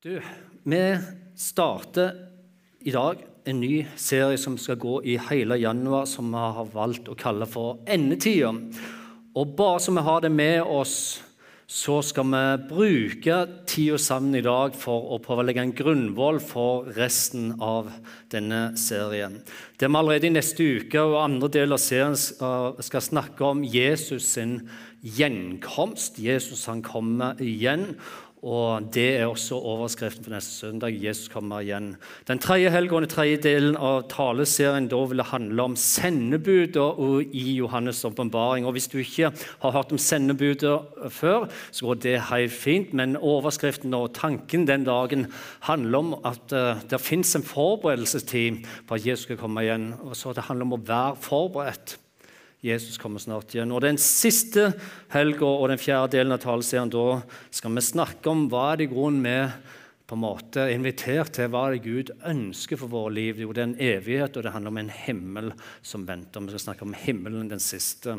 Du, vi starter i dag en ny serie som skal gå i hele januar, som vi har valgt å kalle for Endetida. Og bare så vi har det med oss, så skal vi bruke tida sammen i dag for å prøve å legge en grunnvoll for resten av denne serien. Der vi allerede i neste uke og andre del av serien skal snakke om Jesus sin gjenkomst. Jesus han kommer igjen. Og Det er også overskriften for neste søndag. Jesus kommer igjen. Den tredje helgen den tredje delen av taleserien da vil det handle om sendebudet i Johannes' åpenbaring. Hvis du ikke har hørt om sendebudet før, så går det helt fint. Men overskriften og tanken den dagen handler om at uh, det fins en forberedelsestid på at Jesus skal komme igjen. Og så Det handler om å være forberedt. Jesus kommer snart igjen. Og Den siste helga og den fjerde delen av taleserien da skal vi snakke om hva er det grunnen vi på en måte invitert til. Hva er det Gud ønsker for våre liv? Jo, det er en evighet, og det handler om en himmel som venter. Vi skal snakke om himmelen den siste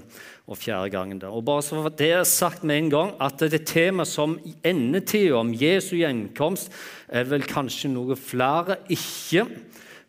og fjerde gangen. Der. Og bare så Det er sagt med en gang at det tema som endetida, om Jesu gjenkomst, er vel kanskje noe flere ikke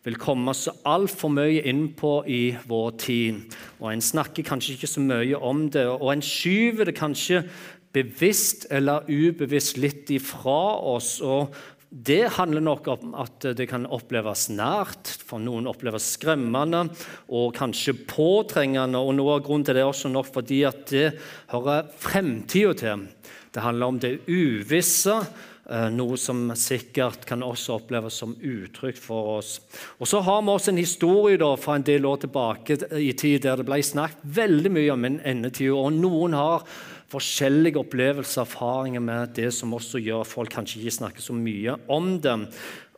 vil komme så altfor mye inn på i vår tid. Og En snakker kanskje ikke så mye om det, og en skyver det kanskje bevisst eller ubevisst litt ifra oss. og det handler nok om at det kan oppleves nært, for noen oppleves skremmende og kanskje påtrengende. og Noe av grunnen til det er også nok fordi at det hører fremtida til. Det handler om det uvisse, noe som sikkert kan også oppleves som utrygt for oss. Og Så har vi også en historie da, fra en del år tilbake i tid der det ble snakket veldig mye om en endetid. og Noen har forskjellige opplevelser og erfaringer med det som også gjør at folk kanskje ikke snakker så mye om det.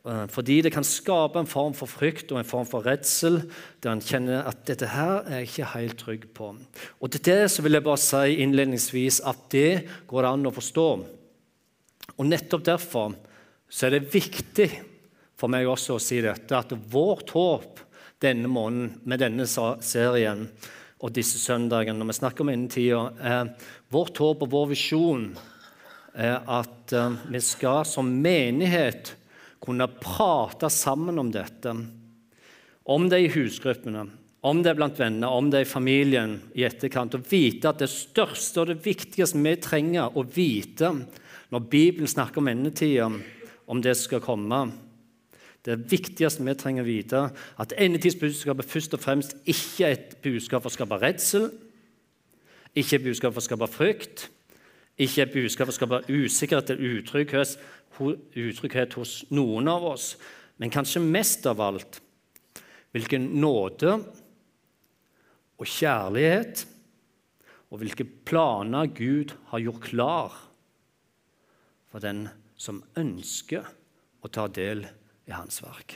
Eh, fordi det kan skape en form for frykt og en form for redsel, der en kjenner at dette her er jeg ikke helt trygg på. Og Til det så vil jeg bare si innledningsvis at det går an å forstå. Og Nettopp derfor så er det viktig for meg også å si dette, at vårt håp denne måneden med denne serien og disse søndagene, når vi snakker om innetida, er vårt håp og vår visjon er at uh, vi skal som menighet kunne prate sammen om dette. Om det i husgruppene, om det er blant venner, om det er i familien i etterkant. Og vite at det største og det viktigste vi trenger å vite, når Bibelen snakker om endetida, om det som skal komme Det viktigste vi trenger å vite, at endetidsbudskapet først og fremst ikke er et budskap for å skape redsel, ikke et budskap for å skape frykt, ikke et budskap for å skape usikkerhet eller utrygghet, utrygghet hos noen av oss, men kanskje mest av alt hvilken nåde og kjærlighet og hvilke planer Gud har gjort klar for den som ønsker å ta del i hans verk.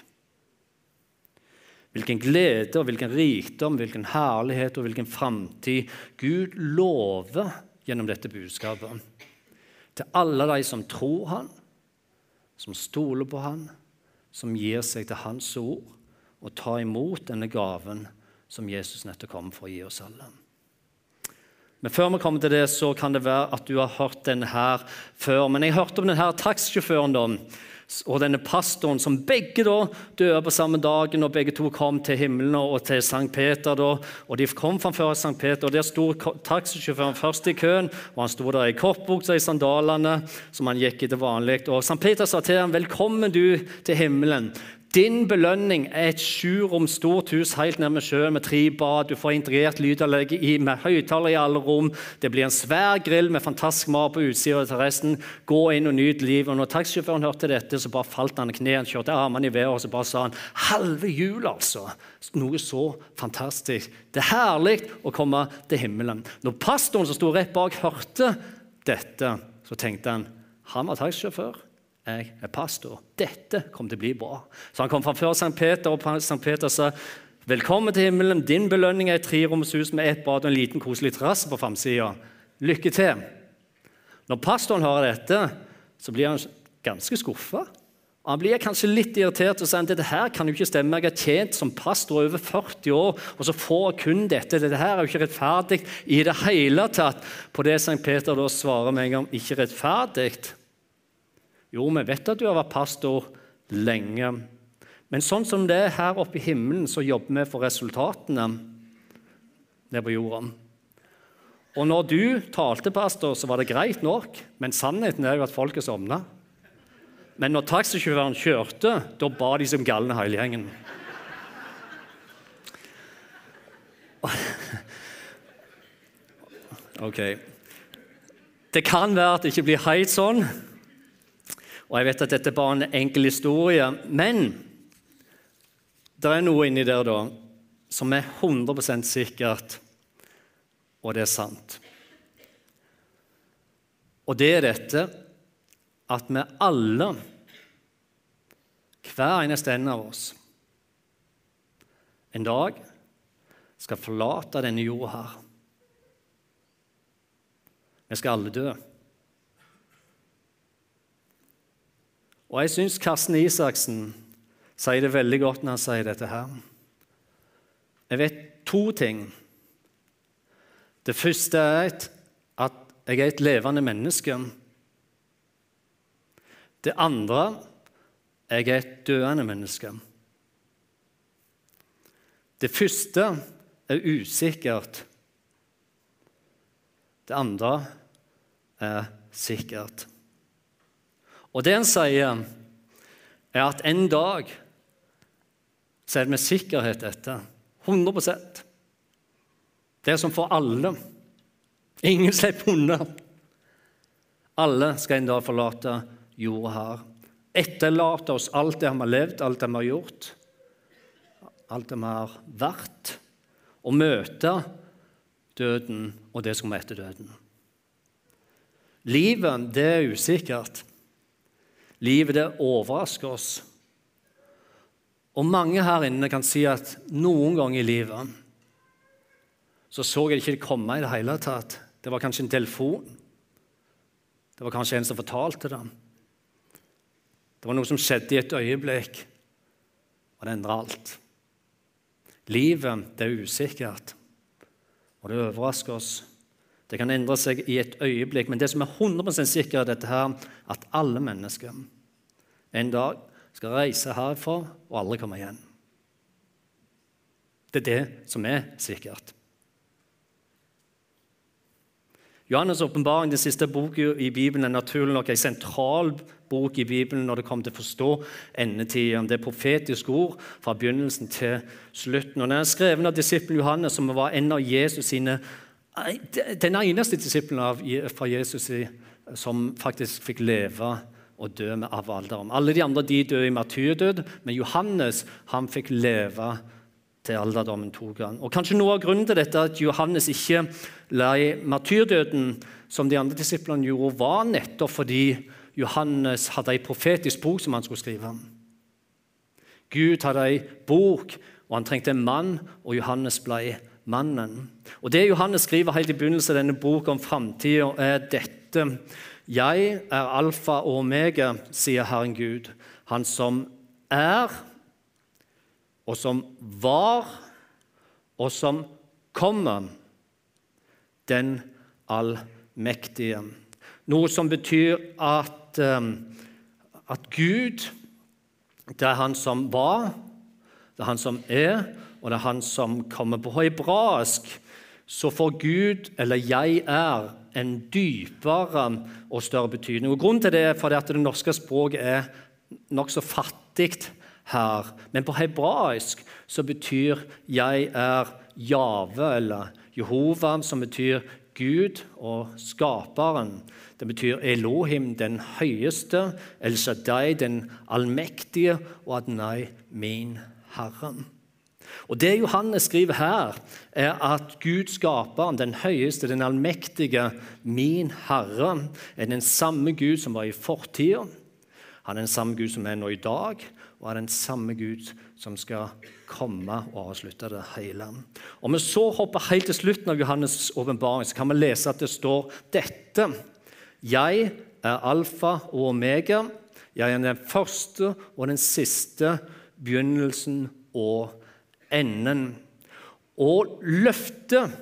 Hvilken glede og hvilken rikdom, hvilken herlighet og hvilken framtid Gud lover gjennom dette budskapet. Til alle de som tror Han, som stoler på Han, som gir seg til Hans ord og tar imot denne gaven som Jesus nettopp kom for å gi oss alle. Men før vi kommer til det, så kan det være at du har hørt den her før. Men jeg hørte om denne taxisjåføren da, og denne pastoren som begge da døde på samme dagen. og Begge to kom til himmelen og til Sankt Peter. da, og De kom framfor Sankt Peter, og der sto taxisjåføren først i køen. og Han sto der i kortbuksa i sandalene, som han gikk i til vanlig. Og Sankt Peter sa til ham, 'Velkommen du til himmelen'. Din belønning er et sjurom stort hus helt nærme sjøen med tre bad. Du får integrert lydanlegg med høyttaler i alle rom. Det blir en svær grill med fantastisk mat på utsida til resten. Gå inn og nyt livet. Når taxisjåføren hørte dette, så bare falt han i Han kjørte armene i været og så bare sa han, 'Halve jul, altså!' Noe så fantastisk. Det er herlig å komme til himmelen. Når pastoren som sto rett bak, hørte dette, så tenkte han han var taxisjåfør jeg er pastor. Dette kommer til å bli bra. Så han kom framfor St. Peter, og St. Peter sa velkommen til himmelen. Din belønning er et treromshus med ett bad og en liten, koselig terrasse på framsida. Lykke til. Når pastoren hører dette, så blir han ganske skuffa. Han blir kanskje litt irritert og sier at dette her kan jo ikke stemme. Jeg har tjent som pastor over 40 år, og så får jeg kun dette. Dette her er jo ikke rettferdig i det hele tatt. På det St. Peter da svarer med en gang ikke rettferdig Jo, vi vet at du har vært pastor lenge. Men sånn som det er her oppe i himmelen, så jobber vi for resultatene nede på jorda. Og når du talte, pastor, så var det greit nok, men sannheten er jo at folket sovna. Men når taxisjåføren kjørte, da ba de som galne hele gjengen. Ok. Det kan være at det ikke blir helt sånn, og jeg vet at dette er bare en enkel historie. Men det er noe inni der da, som er 100% sikkert, og det er sant. Og det er dette at vi alle, hver eneste en av oss, en dag skal forlate denne jorda her. Vi skal alle dø. Og jeg syns Karsten Isaksen sier det veldig godt når han sier dette her. Jeg vet to ting. Det første er at jeg er et levende menneske. Det andre jeg er et døende menneske. Det første er usikkert. Det andre er sikkert. Og det han sier, er at en dag så er det med sikkerhet dette. 100% Det er som for alle. Ingen slipper unna. Alle skal en dag forlate jorda her. Etterlate oss alt det vi har levd, alt det vi har gjort, alt det vi har vært, og møte døden og det som er etter døden. Livet, det er usikkert. Livet, det overrasker oss. Og mange her inne kan si at noen ganger i livet så så jeg ikke det komme i det hele tatt. Det var kanskje en telefon. Det var kanskje en som fortalte det. Det var noe som skjedde i et øyeblikk, og det endra alt. Livet, det er usikkert, og det overrasker oss. Det kan endre seg i et øyeblikk, men det som er 100% sikkert, er dette her, at alle mennesker en dag skal reise herfra og aldri komme igjen. Det er det som er sikkert. Johannes' åpenbaring, den siste boka i Bibelen, er naturlig nok en sentral bok i Bibelen når det kommer til å forstå endetida. Det er profetiske ord fra begynnelsen til slutten. Og Den er skrevet av disippelen Johannes, som var en av Jesus sine den eneste disippelen fra Jesus som faktisk fikk leve og dø med av alderdom. Alle de andre de døde i martyrdød, men Johannes han fikk leve til alderdommen to ganger. Og Kanskje noe av grunnen til dette at Johannes ikke la i martyrdøden som de andre disiplene gjorde, var nettopp fordi Johannes hadde en profetisk bok som han skulle skrive. Gud hadde en bok, og han trengte en mann, og Johannes ble mannen. Og Det Johannes skriver helt i begynnelsen av denne boka om framtida, er dette. Jeg er alfa og omega, sier Herren Gud, han som er, og som var, og som kommer, den allmektige. Noe som betyr at, um, at Gud, det er han som var, det er han som er, og det er han som kommer. På hebraisk så får Gud, eller 'jeg er', en dypere og større betydning. Og Grunnen til det er fordi at det norske språket er nokså fattig her. Men på hebraisk så betyr 'jeg er Jave', eller Jehova, som betyr Gud og skaperen. Det betyr Elohim, den høyeste, El Shaddai, den allmektige, og Adnai, min Herre. Og Det Johannes skriver her, er at Gud skaperen, den høyeste, den allmektige, min Herre, er den samme Gud som var i fortida. Han er den samme Gud som er nå i dag, og er den samme Gud som skal komme og avslutte det hele. Om vi så hopper helt til slutten av Johannes' åpenbaring, så kan vi lese at det står dette. Jeg er alfa og omega. Jeg er den første og den siste, begynnelsen og enden. Og løftet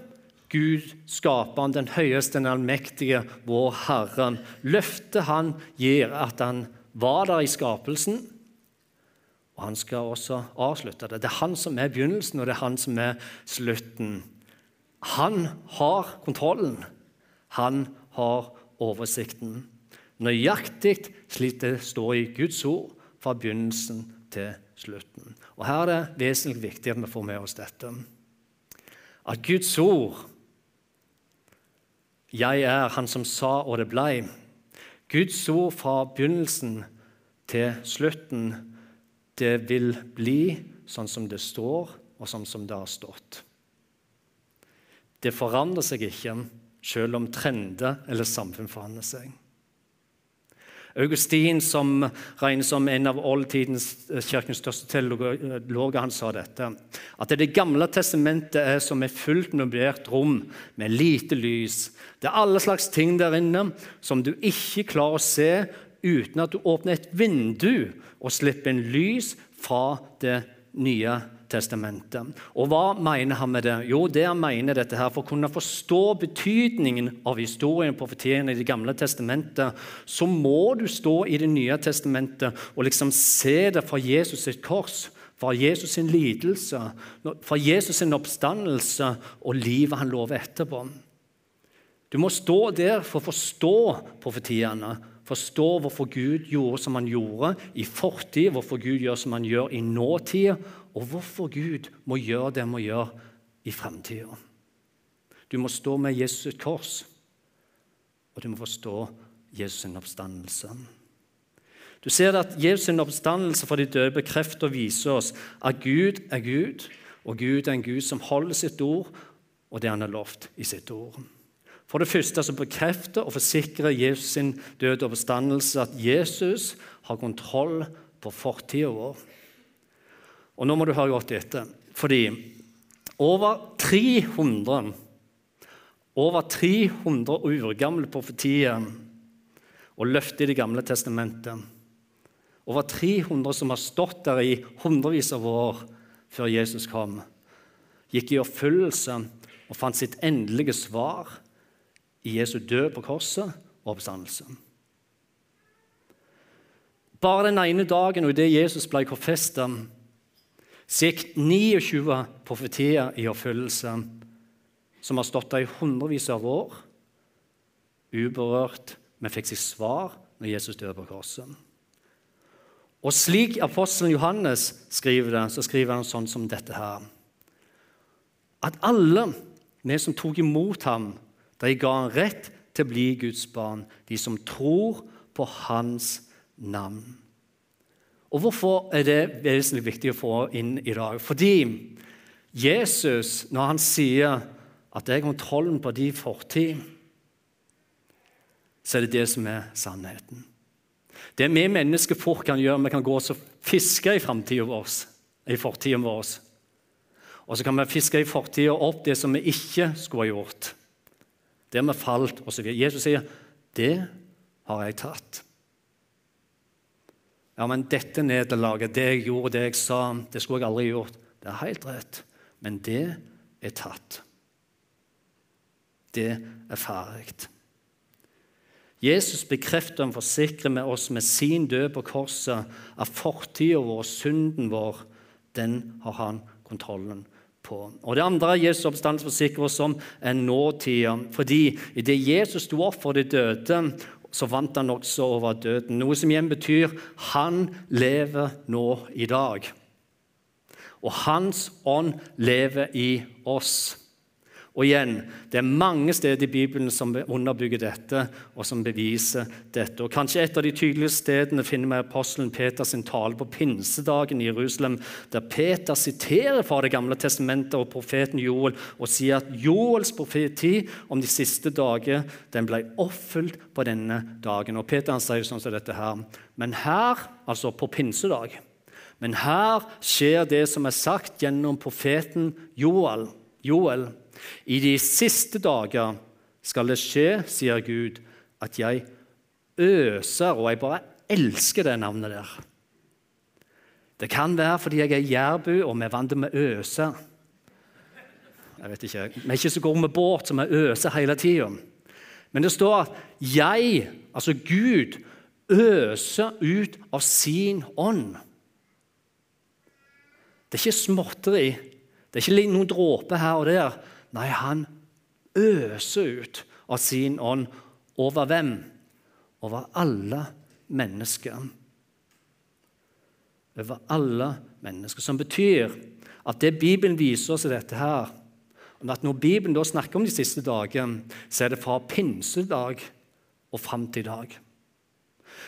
Gud, skaperen, den høyeste, den allmektige, vår Herre, løftet han gir at han var der i skapelsen, og han skal også avslutte det. Det er han som er begynnelsen, og det er han som er slutten. Han har kontrollen. Han har oversikten. Nøyaktig slik det står i Guds ord fra begynnelsen til slutten. Og Her er det vesentlig viktig at vi får med oss dette. At Guds ord 'Jeg er Han som sa, og det blei'. Guds ord fra begynnelsen til slutten, det vil bli sånn som det står, og sånn som det har stått. Det forandrer seg ikke selv om trender eller samfunn forandrer seg. Augustin, som regnes som en av oldtidens eh, kirkens største teologer, han sa dette. At Det gamle testamentet er som et fullt möblert rom med lite lys. Det er alle slags ting der inne som du ikke klarer å se uten at du åpner et vindu og slipper en lys fra det nye testamentet. Og hva mener han med det? Jo, det han mener dette her, For å kunne forstå betydningen av historien og profetiene i Det gamle testamentet, så må du stå i Det nye testamentet og liksom se det fra Jesus sitt kors. Fra Jesus sin lidelse, fra Jesus sin oppstandelse og livet han lover etterpå. Du må stå der for å forstå profetiene forstå hvorfor Gud gjorde som han gjorde i fortid, hvorfor Gud gjør som han gjør i nåtid, og hvorfor Gud må gjøre det han må gjøre i framtida. Du må stå med Jesus et kors, og du må forstå Jesus' oppstandelse. Du ser at Jesus' oppstandelse fra de døde bekrefter og viser oss at Gud er Gud, og Gud er en Gud som holder sitt ord og det han har lovt i sitt ord. For det første så bekrefter og forsikrer Jesus sin døde bestandelse at Jesus har kontroll på fortida vår. Og nå må du høre godt etter, fordi over 300 over 300 urgamle profetier og løfter i Det gamle testamentet. Over 300 som har stått der i hundrevis av år før Jesus kom, gikk i oppfyllelse og fant sitt endelige svar i Jesu død på korset og oppstandelse. Bare den ene dagen og idet Jesus ble korfestet, gikk 29 profetier i oppfyllelse som har stått der i hundrevis av år, uberørt, men fikk sitt svar når Jesus døde på korset. Og slik apostelen Johannes skriver det, så skriver han sånn som dette her. At alle vi som tok imot ham, de ga han rett til å bli Guds barn, de som tror på hans navn. Og Hvorfor er det vesentlig viktig å få inn i dag? Fordi Jesus, når han sier at det er kontrollen på de fortid, så er det det som er sannheten. Det vi mennesker fort kan gjøre, vi kan gå og fiske i framtida fortida vår. Og så kan vi fiske i fortida opp det som vi ikke skulle ha gjort. Der vi falt osv. Jesus sier, 'Det har jeg tatt'. Ja, men dette nederlaget, det jeg gjorde, det jeg sa, det skulle jeg aldri gjort. Det er helt rett, men det er tatt. Det er ferdig. Jesus bekrefter og forsikrer med oss med sin død på korset at fortida vår, synden vår, den har han kontrollen på. Og Det andre Jesus oppstandelse forsikrer oss om, er nåtida. Fordi idet Jesus sto opp for de døde, så vant han også over døden. Noe som igjen betyr han lever nå i dag. Og hans ånd lever i oss. Og igjen, Det er mange steder i Bibelen som underbygger dette og som beviser dette. Og Kanskje et av de tydeligste stedene finner vi apostelen Peters tale på pinsedagen i Jerusalem, der Peter siterer fra Det gamle testamentet og profeten Joel og sier at Joels profeti om de siste dager den ble oppfylt på denne dagen. Og Peter han sier sånn som dette her. Men her, altså på pinsedag, men her skjer det som er sagt gjennom profeten Joel. Joel i de siste dager skal det skje, sier Gud, at jeg øser Og jeg bare elsker det navnet der. Det kan være fordi jeg er jærbu og vi er vant å øse. Jeg vet ikke, Vi er ikke så gode med båt, så vi øser hele tida. Men det står at jeg, altså Gud, øser ut av sin ånd. Det er ikke småtteri. Det er ikke noen dråper her og der. Nei, han øser ut av sin ånd. Over hvem? Over alle mennesker. Over alle mennesker. Som betyr at det Bibelen viser oss i dette her, at når Bibelen da snakker om de siste dagene, så er det fra pinsedag og fram til i dag.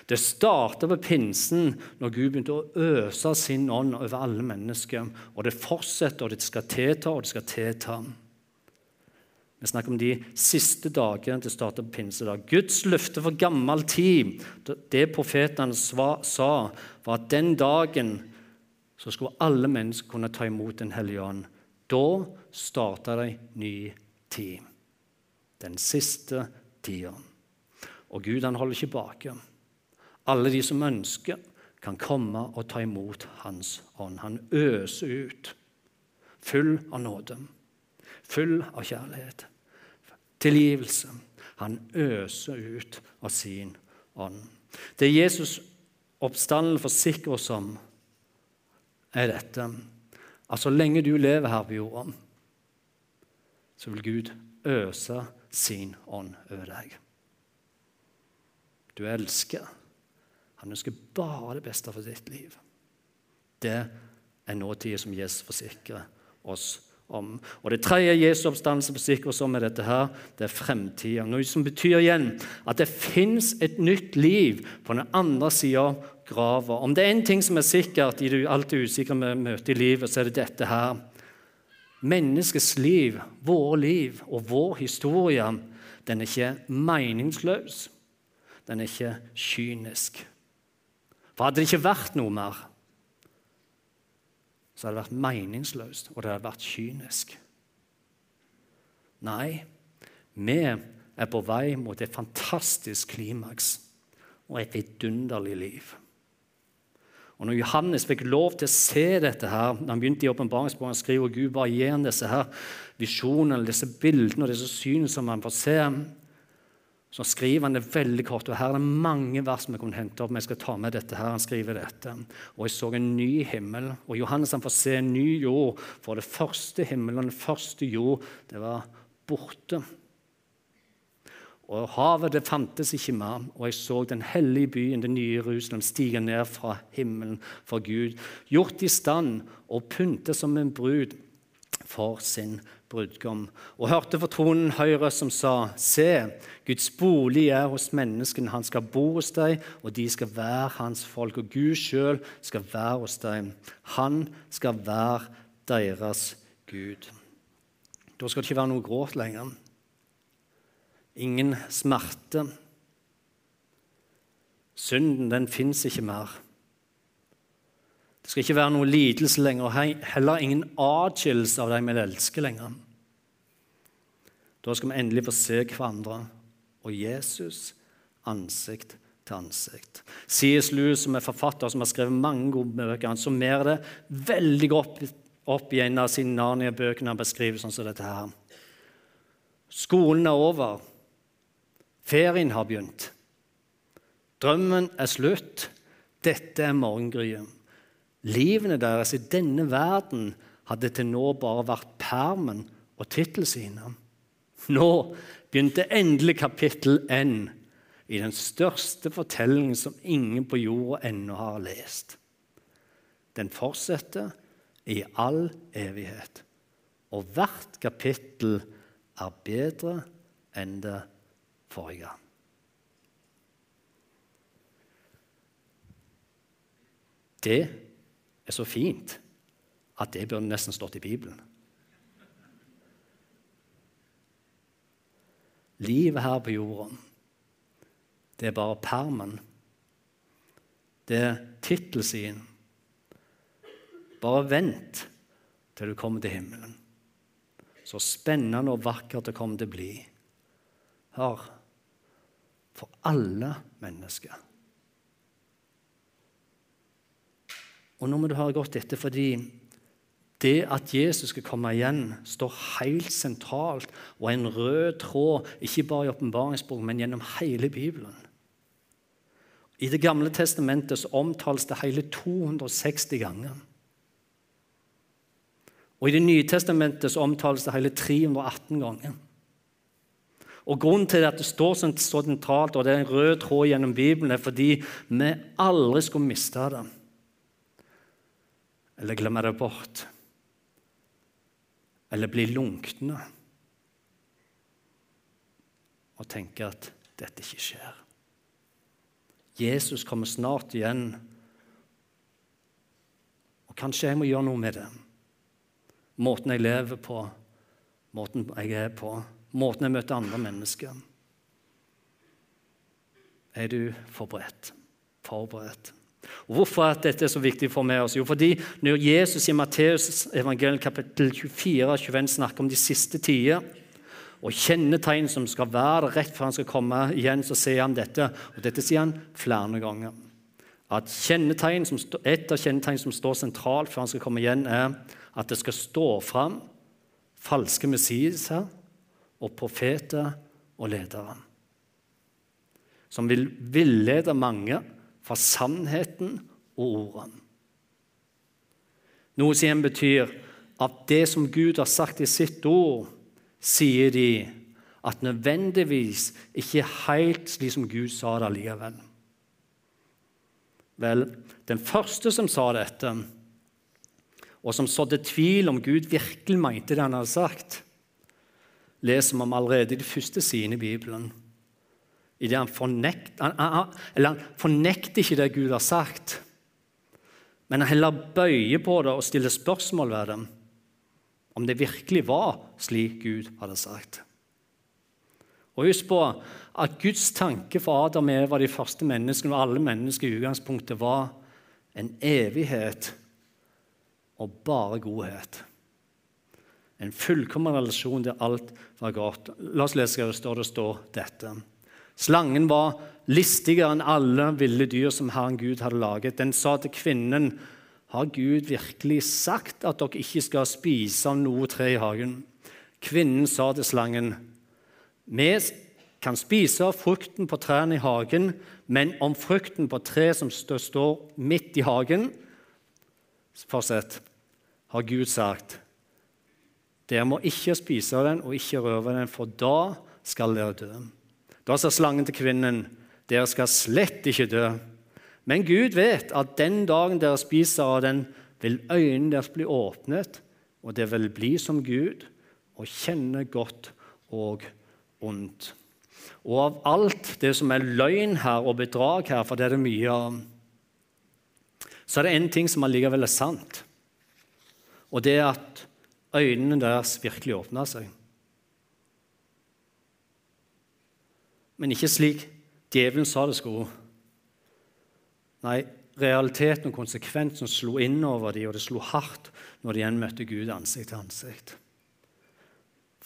Det starta ved pinsen, når Gud begynte å øse sin ånd over alle mennesker. Og det fortsetter, og det skal tilta, og det skal tilta. Vi snakker om de siste dagene til starten på pinsedag. Guds løfte for gammel tid, det profetene sa, var at den dagen så skulle alle mennesker kunne ta imot Den hellige ånd. Da starta en ny tid. Den siste tida. Og Gud han holder ikke tilbake. Alle de som ønsker, kan komme og ta imot Hans ånd. Han øser ut, full av nåde, full av kjærlighet, tilgivelse. Han øser ut av sin ånd. Det Jesus oppstanden forsikrer oss om, er dette at så lenge du lever her på jorda, så vil Gud øse sin ånd over deg. Du elsker. Han ønsker bare det beste for ditt liv. Det er nåtida som Jesus forsikrer oss om. Og Det tredje Jesu oppstandelse forsikrer oss om, er dette her, det er fremtida. Noe som betyr igjen at det fins et nytt liv på den andre sida av grava. Om det er én ting som er sikkert i det alltid usikre møtet i livet, så er det dette her. Menneskets liv, våre liv og vår historie, den er ikke meningsløs. Den er ikke kynisk. For hadde det ikke vært noe mer, så hadde det vært meningsløst, og det hadde vært kynisk. Nei, vi er på vei mot et fantastisk klimaks og et vidunderlig liv. Og når Johannes fikk lov til å se dette her, når han begynte i åpenbaringsboken, skriver Gud bare gir ham disse her visjonene, disse bildene og disse synene som han får se, så skriver han det veldig kort. og Her er det mange vers vi kunne hente opp. men jeg skal ta med dette her. Han skriver dette. Og jeg så en ny himmel. Og Johannes han får se en ny jord. For det første himmelen den første jord, det var borte. Og havet det fantes ikke mer, og jeg så den hellige byen, det nye Jerusalem, stige ned fra himmelen for Gud, gjort i stand og pyntet som en brud for sin brudgom. Og hørte for tronen høyre som sa, Se, Guds bolig er hos menneskene, han skal bo hos deg, og de skal være hans folk, og Gud sjøl skal være hos deg. Han skal være deres Gud. Da skal det ikke være noe gråt lenger ingen smerte. Synden den fins ikke mer. Det skal ikke være noe lidelse lenger, og heller ingen atskillelse av dem vi elsker lenger. Da skal vi endelig få se hverandre og Jesus ansikt til ansikt. C.S. Lewis, som er forfatter som har skrevet mange gode bøker, han summerer det veldig godt opp i en av sine Narnia-bøkene han beskriver sånn som dette her. Skolen er over. Ferien har begynt. Drømmen er slutt. Dette er morgengryet. Livene deres i denne verden hadde til nå bare vært permen og tittelsiden. Nå begynte endelig kapittel N i den største fortellingen som ingen på jorda ennå har lest. Den fortsetter i all evighet, og hvert kapittel er bedre enn det forrige. Det er så fint at det burde nesten stått i Bibelen. Livet her på jorda, det er bare permen. Det er tittelsiden. Bare vent til du kommer til himmelen. Så spennende og vakkert det kommer til å bli. Hør, for alle mennesker. Og nå må du høre godt etter, fordi det at Jesus skal komme igjen, står helt sentralt og er en rød tråd, ikke bare i åpenbaringsboken, men gjennom hele Bibelen. I Det gamle testamentet så omtales det hele 260 ganger. Og I Det nye testamentet så omtales det hele 318 ganger. Og Grunnen til at det står så sentralt, og det er en rød tråd gjennom Bibelen, er fordi vi aldri skulle miste det. Eller glemme det bort. Eller bli lunkne. Og tenke at dette ikke skjer. Jesus kommer snart igjen. Og kanskje jeg må gjøre noe med det. Måten jeg lever på, måten jeg er på, måten jeg møter andre mennesker. Er du forberedt? Forberedt. Og Hvorfor er dette så viktig for meg? Jo, fordi når Jesus i Matteus evangelium kapittel 24 21 snakker om de siste tider, og kjennetegn som skal være rett før han skal komme igjen, så sier han dette. Og dette sier han flere ganger. At som, Et av kjennetegnene som står sentralt før han skal komme igjen, er at det skal stå fram falske messiaser og profeter og ledere. Som vil villede mange fra sannheten og ordene. Noe som igjen betyr at det som Gud har sagt i sitt ord, sier de at nødvendigvis ikke helt slik som Gud sa det allikevel. Vel, den første som sa dette, og som sådde tvil om Gud virkelig mente det han hadde sagt, leser vi om allerede i de første sidene i Bibelen. I det han, fornekter han, han, han fornekter ikke det Gud har sagt, men han heller bøyer på det og stiller spørsmål ved det om det virkelig var slik Gud hadde sagt. Og Husk på at Guds tanke for Adam og Eva, de første menneskene, og alle mennesker i utgangspunktet, var en evighet og bare godhet. En fullkommen relasjon der alt var godt. La oss lese hva det står. Det står dette. Slangen var listigere enn alle ville dyr som Herren Gud hadde laget. Den sa til kvinnen har Gud virkelig sagt at dere ikke skal spise av noe tre i hagen? Kvinnen sa til slangen, vi kan spise av frukten på trærne i hagen, men om frukten på treet som står midt i hagen Fortsett. Har Gud sagt, dere må ikke spise av den og ikke røre den, for da skal dere dø. Da sa slangen til kvinnen, dere skal slett ikke dø. Men Gud vet at den dagen dere spiser av den, vil øynene deres bli åpnet, og det vil bli som Gud og kjenne godt og ondt. Og av alt det som er løgn her og bedrag her, for det er det mye av, så er det én ting som allikevel er sant. Og det er at øynene deres virkelig åpna seg. Men ikke slik djevelen sa det skulle. Nei, realiteten og konsekvensen slo innover dem, og det slo hardt når de igjen møtte Gud ansikt til ansikt.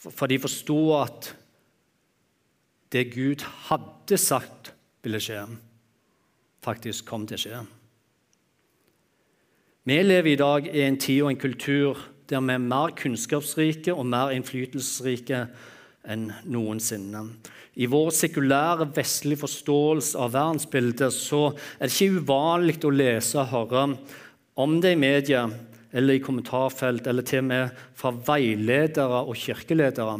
For de forsto at det Gud hadde sagt ville skje, faktisk kom til å skje. Vi lever i dag i en tid og en kultur der vi er mer kunnskapsrike og mer innflytelsesrike enn noensinne. I vår sekulære, vestlige forståelse av verdensbildet så er det ikke uvanlig å lese og høre om det i media eller i kommentarfelt, eller til og med fra veiledere og kirkeledere,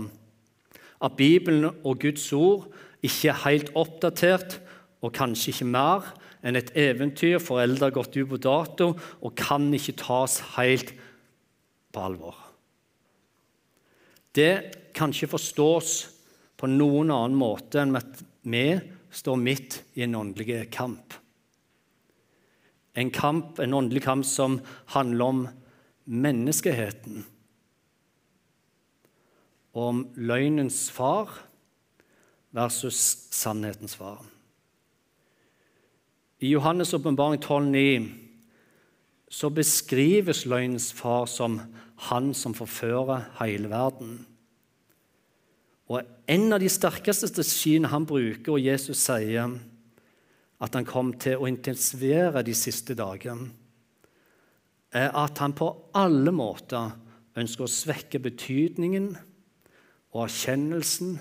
at Bibelen og Guds ord ikke er helt oppdatert, og kanskje ikke mer enn et eventyr foreldre har gått ut på dato og kan ikke tas helt på alvor. Det kan ikke forstås på noen annen måte enn at vi står midt i en åndelig kamp. En kamp, en åndelig kamp som handler om menneskeheten. Om løgnens far versus sannhetens far. I Johannes' åpenbaring 12,9 beskrives løgnens far som han som forfører hele verden. Og En av de sterkeste strategiene han bruker, og Jesus sier at han kom til å intensivere de siste dagene, er at han på alle måter ønsker å svekke betydningen og erkjennelsen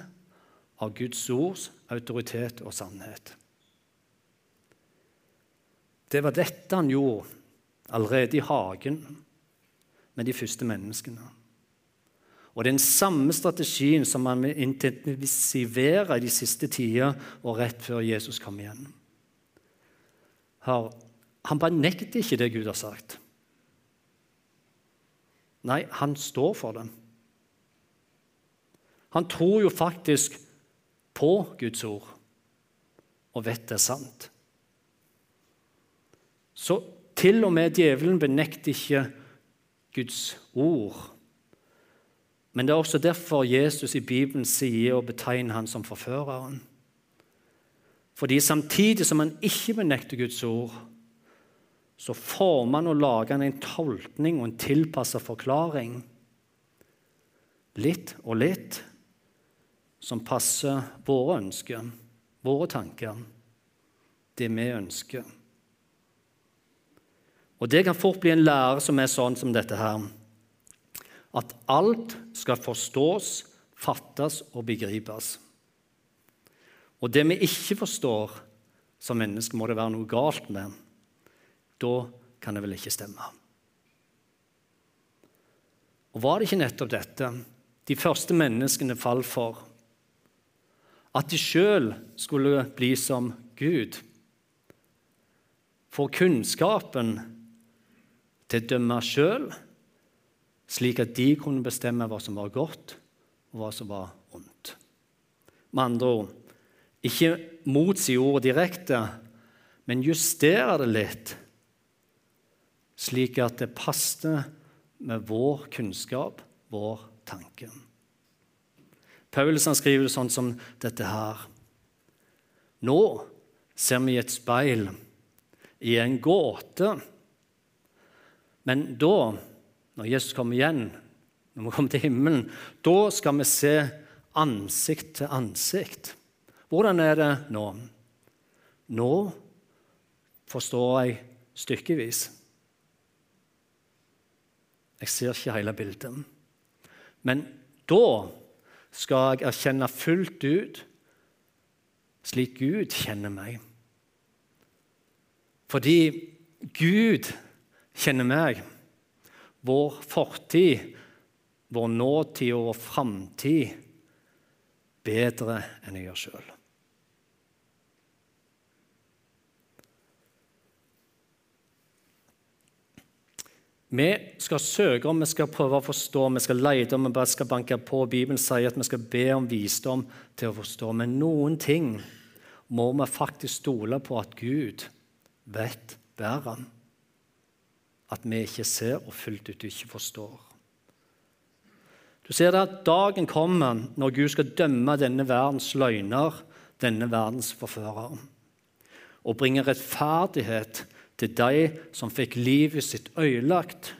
av Guds ords autoritet og sannhet. Det var dette han gjorde allerede i hagen med de første menneskene. Og Den samme strategien som man vil intensivere i de siste tider og rett før Jesus kom igjen. Han benekter ikke det Gud har sagt. Nei, han står for det. Han tror jo faktisk på Guds ord og vet det er sant. Så til og med djevelen benekter ikke Guds ord. Men det er også derfor Jesus i Bibelen sier og betegner han som forføreren. Fordi samtidig som han ikke benekter Guds ord, så former han og lager han en tolkning og en tilpasset forklaring. Litt og litt som passer våre ønsker, våre tanker, det vi ønsker. Og Det kan fort bli en lære som er sånn som dette her. At alt skal forstås, fattes og begripes. Og det vi ikke forstår som mennesker, må det være noe galt med. Da kan det vel ikke stemme. Og Var det ikke nettopp dette de første menneskene falt for? At de sjøl skulle bli som Gud? For kunnskapen til å dømme sjøl, slik at de kunne bestemme hva som var godt, og hva som var ondt. Med andre ord ikke motsi ordet direkte, men justere det litt, slik at det passer med vår kunnskap, vår tanke. Paulus skriver det sånn som dette her. Nå ser vi i et speil, i en gåte men da, når Jesus kommer igjen, når vi kommer til himmelen, da skal vi se ansikt til ansikt. Hvordan er det nå? Nå forstår jeg stykkevis. Jeg ser ikke hele bildet. Men da skal jeg erkjenne fullt ut slik Gud kjenner meg. Fordi Gud kjenner meg, vår fortid, vår nåtid og vår framtid bedre enn jeg gjør sjøl. Vi skal søke om, vi skal prøve å forstå, vi skal lete om, vi skal banke på. Bibelen sier at vi skal be om visdom til å forstå. Men noen ting må vi faktisk stole på at Gud vet bedre at vi ikke ser og fullt ut ikke forstår. Du ser det at Dagen kommer når Gud skal dømme denne verdens løgner, denne verdens forførere, og bringe rettferdighet til de som fikk livet sitt ødelagt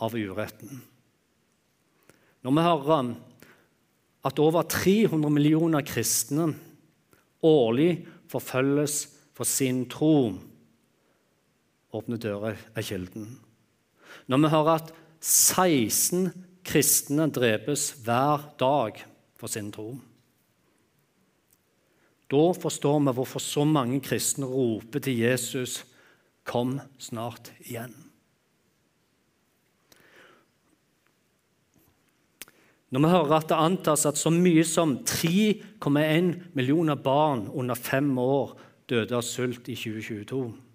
av uretten. Når vi hører at over 300 millioner kristne årlig forfølges for sin tro, Åpne dører er kilden. Når vi hører at 16 kristne drepes hver dag for sin tro, da forstår vi hvorfor så mange kristne roper til Jesus 'Kom snart igjen'. Når vi hører at det antas at så mye som 3,1 millioner barn under fem år døde av sult i 2022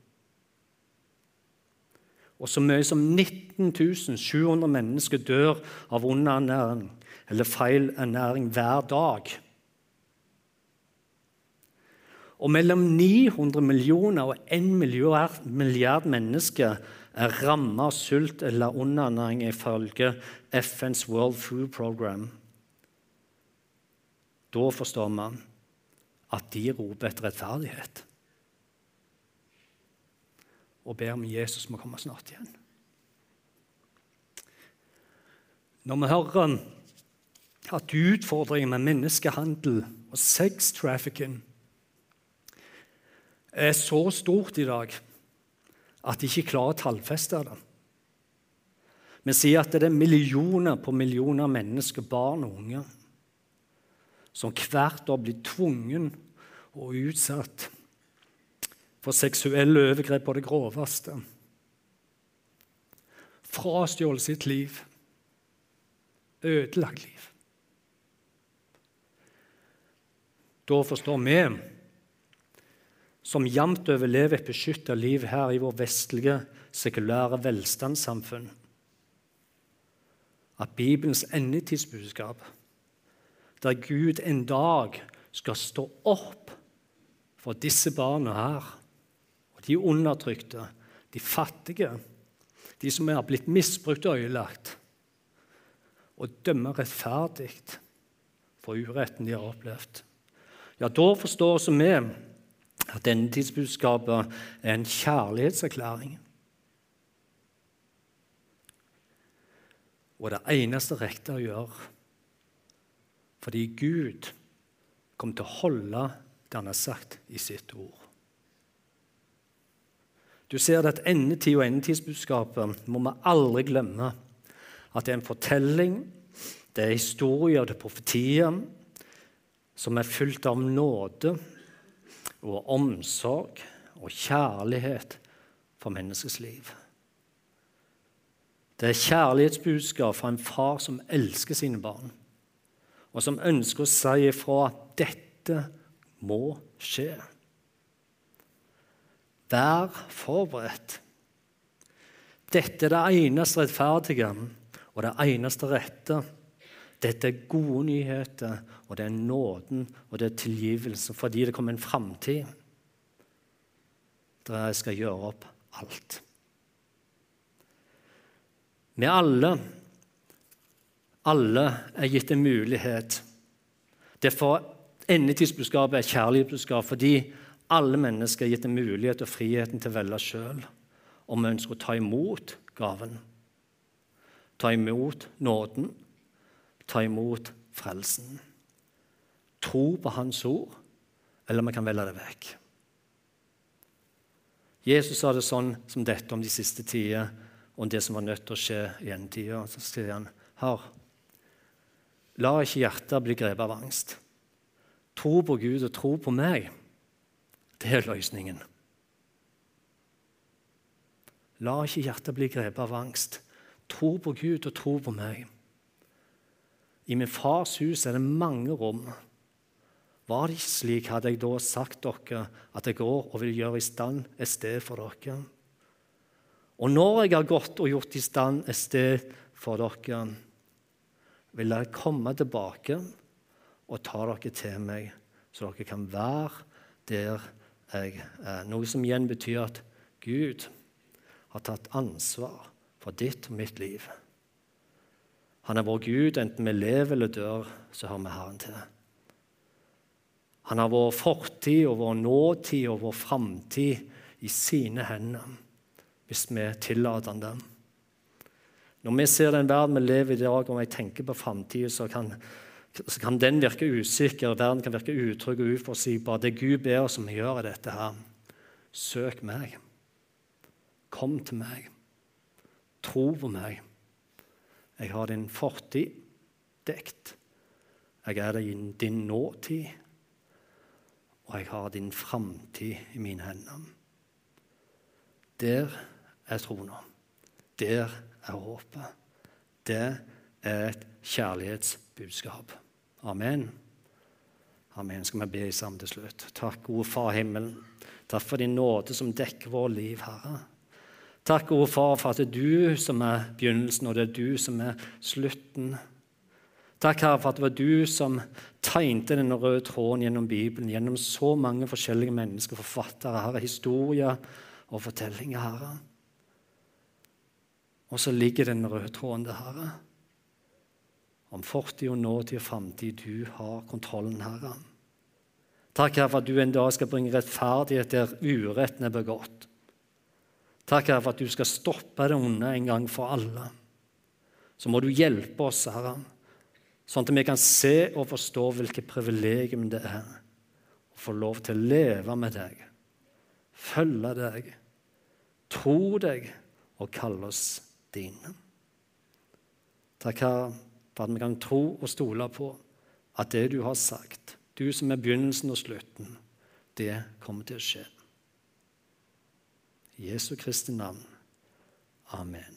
og så mye som 19 700 mennesker dør av underernæring eller feilernæring hver dag. Og mellom 900 millioner og 1 milliard, milliard mennesker er rammet av sult eller underernæring ifølge FNs World Food Program. Da forstår man at de roper etter rettferdighet og ber om Jesus må komme snart igjen. Når vi hører at utfordringen med menneskehandel og sextrafficking er så stort i dag at de ikke klarer å tallfeste det. Vi sier at det er millioner på millioner mennesker, barn og unge, som hvert år blir tvungen og utsatt for seksuelle overgrep på det groveste. Frastjålet sitt liv. Ødelagt liv. Da forstår vi, som jevnt over lever et beskytta liv her i vår vestlige, sekulære velstandssamfunn, at Bibelens endetidsbudskap, der Gud en dag skal stå opp for disse barna her, de undertrykte, de fattige, de som er blitt misbrukt og ødelagt, og dømme rettferdig for uretten de har opplevd. Ja, da forstår også vi at denne tidsbudskapet er en kjærlighetserklæring. Og det eneste rette å gjøre. Fordi Gud kommer til å holde det han har sagt i sitt ord. Du ser at endetid og endetidsbudskapet må vi aldri glemme. At det er en fortelling, det er historier, det er profetier som er fullt av nåde og omsorg og kjærlighet for menneskets liv. Det er kjærlighetsbudskap fra en far som elsker sine barn, og som ønsker å si ifra at dette må skje. Vær forberedt. Dette er det eneste rettferdige og det eneste rette. Dette er gode nyheter, og det er nåden og det er tilgivelse fordi det kommer en framtid der jeg skal gjøre opp alt. Vi alle, alle er gitt en mulighet. Derfor endetidsbudskapet er kjærlighetsbudskap fordi alle mennesker er gitt en mulighet og friheten til å velge sjøl om vi ønsker å ta imot gaven. Ta imot nåden, ta imot frelsen. Tro på Hans ord, eller vi kan velge det vekk. Jesus sa det sånn som dette om de siste tider og det som var nødt til å skje i endetida. Så sier han her La ikke hjertet bli grepet av angst. Tro på Gud og tro på meg. Det er løsningen. La ikke hjertet bli grepet av angst. Tro på Gud og tro på meg. I min fars hus er det mange rom. Var det ikke slik, hadde jeg da sagt dere at jeg går og vil gjøre i stand et sted for dere. Og når jeg har gått og gjort i stand et sted for dere, vil jeg komme tilbake og ta dere til meg, så dere kan være der jeg er. Noe som igjen betyr at Gud har tatt ansvar for ditt og mitt liv. Han er vår Gud, enten vi lever eller dør, så har vi Herren til. Han har vår fortid og vår nåtid og vår framtid i sine hender hvis vi tillater han det. Når vi ser den verden vi lever i i dag, og jeg tenker på framtida, så, så, kan den virke usikker, verden kan virke utrygg og uforutsigbar. Det Gud ber oss om å gjøre dette her. Søk meg. Kom til meg. Tro på meg. Jeg har din fortid dekt. Jeg er i din nåtid, og jeg har din framtid i mine hender. Der er trona. Der er håpet. Det er et kjærlighetsbudskap. Amen. Amen. Skal vi be sammen til slutt. Takk, gode Far himmelen. Takk for din nåde som dekker vår liv, Herre. Takk, gode Far, for at det er du som er begynnelsen, og det er du som er slutten. Takk, Herre, for at det var du som tegnte den røde tråden gjennom Bibelen, gjennom så mange forskjellige mennesker, forfattere, Herre, historier og fortellinger, Herre. Og så ligger den røde tråden der, Herre. Om fortid og nåtid og framtid. Du har kontrollen, Herre. Takk, Herre, for at du en dag skal bringe rettferdighet der uretten er begått. Takk, Herre, for at du skal stoppe det onde en gang for alle. Så må du hjelpe oss, Herre, sånn at vi kan se og forstå hvilket privilegium det er å få lov til å leve med deg, følge deg, tro deg og kalle oss dine. Takk, Herre, for at vi kan tro og stole på at det du har sagt, du som er begynnelsen og slutten, det kommer til å skje. I Jesu Kristi navn. Amen.